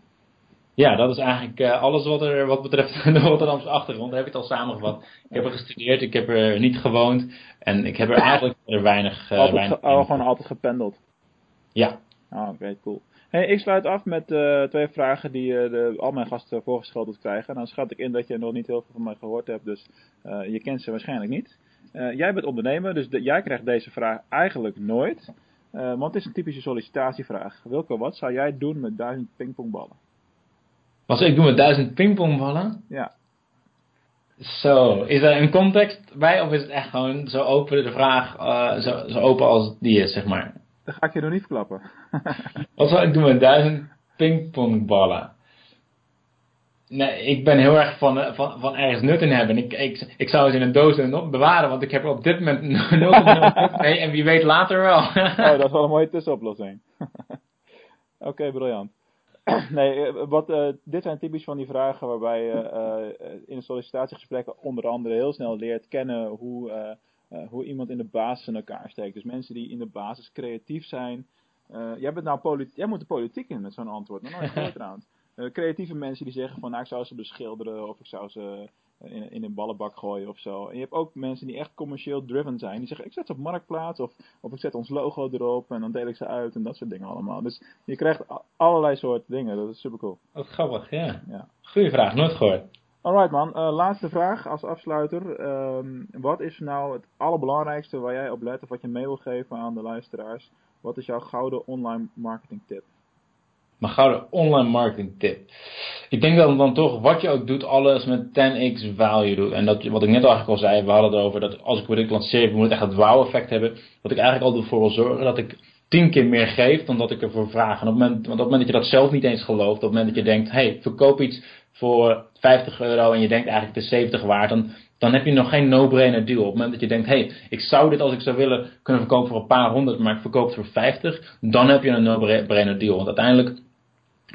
Ja, dat is eigenlijk uh, alles wat er wat betreft de Rotterdamse achtergrond. Daar heb ik het al samengevat. Ik heb er gestudeerd, ik heb er niet gewoond. En ik heb er eigenlijk er weinig... Uh, altijd weinig oh, gewoon altijd gependeld? Ja. Ah, oké, okay, cool. Hey, ik sluit af met uh, twee vragen die de, al mijn gasten voorgeschoteld krijgen. En dan schat ik in dat je nog niet heel veel van mij gehoord hebt, dus je kent ze waarschijnlijk niet. jij bent ondernemer, dus de, jij krijgt deze vraag eigenlijk nooit. want het is een typische sollicitatievraag. Wilco, wat zou jij doen met duizend pingpongballen? Wat ik doe met duizend pingpongballen? Ja. Zo, is er een context bij of is het echt gewoon zo open de vraag, uh, zo, zo, open als die is, zeg maar? Dat ga ik je nog niet verklappen. Wat zou ik doen met duizend pingpongballen? Nee, ik ben heel erg van, eh, van, van ergens nut in hebben. Ik, ik, ik zou ze in een doos bewaren, want ik heb er op dit moment 0,0 mee en wie weet later wel. oh, dat is wel een mooie tussenoplossing. Oké, okay, briljant. nee, eh, wat, uh, dit zijn typisch van die vragen waarbij je uh, in sollicitatiegesprekken onder andere heel snel leert kennen hoe, hoe iemand in de basis in elkaar steekt. Dus mensen die in de basis creatief zijn, jij, bent nou jij moet de politiek in met zo'n antwoord. Nog nooit gehoord trouwens. Creatieve mensen die zeggen van nou ik zou ze beschilderen of ik zou ze in, in een ballenbak gooien of zo. En je hebt ook mensen die echt commercieel driven zijn. Die zeggen ik zet ze op marktplaats of, of ik zet ons logo erop en dan deel ik ze uit en dat soort dingen allemaal. Dus je krijgt allerlei soorten dingen. Dat is super cool. Wat grappig, ja. ja. Goeie vraag, nooit gehoord. Alright man, uh, laatste vraag als afsluiter. Uh, wat is nou het allerbelangrijkste waar jij op let of wat je mee wil geven aan de luisteraars? Wat is jouw gouden online marketing tip? Mijn gouden online marketing tip. Ik denk dat dan toch, wat je ook doet, alles met 10x value doet. En dat, wat ik net eigenlijk al zei, we hadden het over dat als ik product lanceer, moet het echt het wow effect hebben. Dat ik eigenlijk altijd ervoor wil zorgen dat ik tien keer meer geef dan dat ik ervoor vraag. En op het moment, want op het moment dat je dat zelf niet eens gelooft, op het moment dat je denkt, hey, verkoop iets voor 50 euro en je denkt eigenlijk is 70 waard, dan, dan heb je nog geen no-brainer deal. Op het moment dat je denkt, hey, ik zou dit als ik zou willen kunnen verkopen voor een paar honderd, maar ik verkoop het voor 50, dan heb je een no-brainer deal. Want uiteindelijk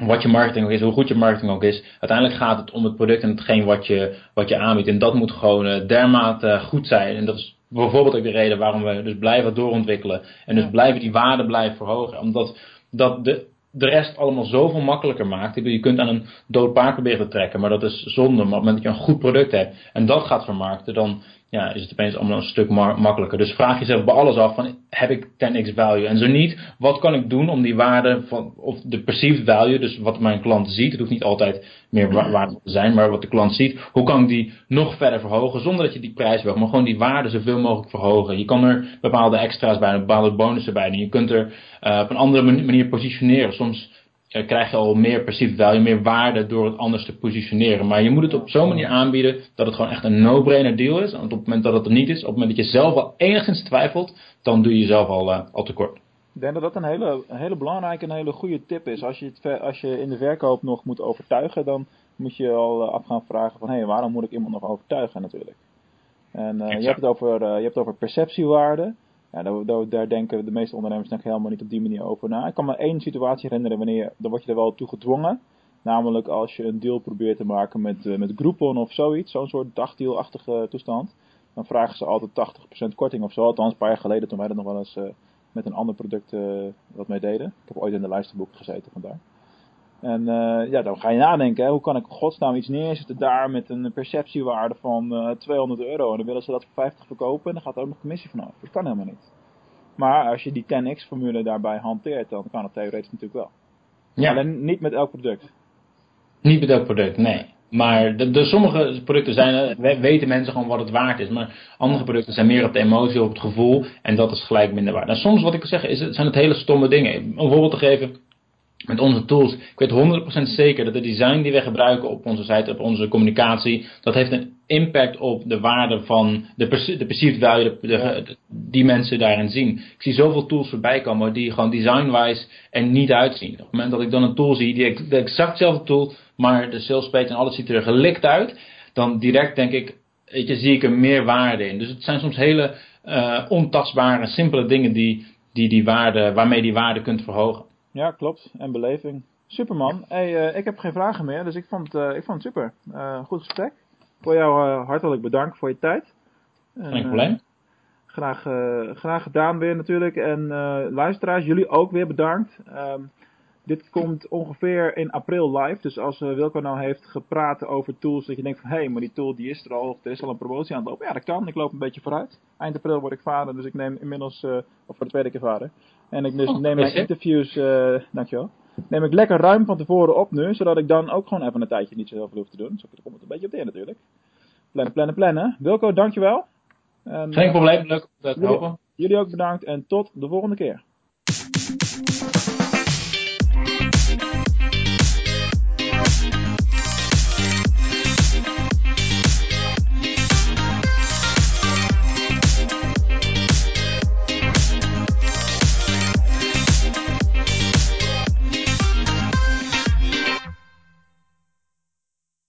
wat je marketing ook is, hoe goed je marketing ook is, uiteindelijk gaat het om het product en hetgeen wat je, wat je aanbiedt. En dat moet gewoon uh, dermate goed zijn. En dat is bijvoorbeeld ook de reden waarom we dus blijven doorontwikkelen. En dus blijven die waarde blijven verhogen. Omdat dat de, de rest allemaal zoveel makkelijker maakt. Je kunt aan een dood paard proberen te trekken, maar dat is zonde. Maar op het moment dat je een goed product hebt en dat gaat vermarkten, dan ja, is het opeens allemaal een stuk makkelijker. Dus vraag jezelf bij alles af van, heb ik 10x value? En zo niet, wat kan ik doen om die waarde van, of de perceived value, dus wat mijn klant ziet, het hoeft niet altijd meer waarde te zijn, maar wat de klant ziet, hoe kan ik die nog verder verhogen, zonder dat je die prijs wil, maar gewoon die waarde zoveel mogelijk verhogen. Je kan er bepaalde extra's bij, bepaalde bonussen bij doen. Je kunt er uh, op een andere manier positioneren. Soms krijg je al meer perceived value, meer waarde door het anders te positioneren. Maar je moet het op zo'n manier aanbieden dat het gewoon echt een no-brainer deal is. Want op het moment dat het er niet is, op het moment dat je zelf al enigszins twijfelt, dan doe je jezelf al, uh, al tekort. Ik denk dat dat een hele, een hele belangrijke en hele goede tip is. Als je, het, als je in de verkoop nog moet overtuigen, dan moet je al uh, af gaan vragen van hé, hey, waarom moet ik iemand nog overtuigen natuurlijk. En uh, je, hebt het over, uh, je hebt het over perceptiewaarde. Ja, daar, daar, denken de meeste ondernemers denk helemaal niet op die manier over na. Ik kan me één situatie herinneren wanneer, dan word je er wel toe gedwongen. Namelijk als je een deal probeert te maken met, uh, met Groupon of zoiets, zo'n soort dagdealachtige toestand. Dan vragen ze altijd 80% korting of zo. Althans, een paar jaar geleden toen wij dat nog wel eens uh, met een ander product uh, wat mee deden. Ik heb ooit in de luisterboek gezeten vandaar. En uh, ja, dan ga je nadenken, hè, hoe kan ik godsnaam iets neerzetten daar met een perceptiewaarde van uh, 200 euro. En dan willen ze dat voor 50 verkopen en dan gaat er ook nog commissie vanaf. Dat kan helemaal niet. Maar als je die 10x formule daarbij hanteert, dan kan het theoretisch natuurlijk wel. Ja. Alleen niet met elk product. Niet met elk product, nee. Maar de, de, sommige producten zijn, weten mensen gewoon wat het waard is. Maar andere producten zijn meer op de emotie, op het gevoel. En dat is gelijk minder waard. En nou, soms wat ik zeggen, is, zijn het hele stomme dingen. Om een voorbeeld te geven met onze tools. Ik weet 100% zeker dat de design die we gebruiken op onze site, op onze communicatie, dat heeft een impact op de waarde van de, de perceived value de, die mensen daarin zien. Ik zie zoveel tools voorbij komen die gewoon design-wise er niet uitzien. Op het moment dat ik dan een tool zie, die de exactzelfde tool, maar de sales page en alles ziet er gelikt uit, dan direct denk ik, weet je, zie ik er meer waarde in. Dus het zijn soms hele uh, ontastbare, simpele dingen die, die die waarde, waarmee die waarde kunt verhogen. Ja, klopt. En beleving. Superman. Hey, uh, ik heb geen vragen meer, dus ik vond, uh, ik vond het super. Uh, goed gesprek. Voor jou hartelijk bedankt voor je tijd. Geen probleem. graag, graag gedaan weer natuurlijk. En luisteraars, jullie ook weer bedankt. Um, dit komt ongeveer in april live. Dus als Wilco nou heeft gepraat over tools, dat je denkt van hé, hey, maar die tool die is er al, er is al een promotie aan het lopen. Ja, dat kan. Ik loop een beetje vooruit. Eind april word ik vader, dus ik neem inmiddels, of voor de tweede keer vader. En ik dus oh, neem mijn interviews, uh, dankjewel. Neem ik lekker ruim van tevoren op nu, zodat ik dan ook gewoon even een tijdje niet zoveel hoef te doen. Daar komt het een beetje op neer natuurlijk. Plannen, plannen, plannen. Wilco, dankjewel. En, Geen probleem, leuk dat jullie, jullie ook bedankt en tot de volgende keer.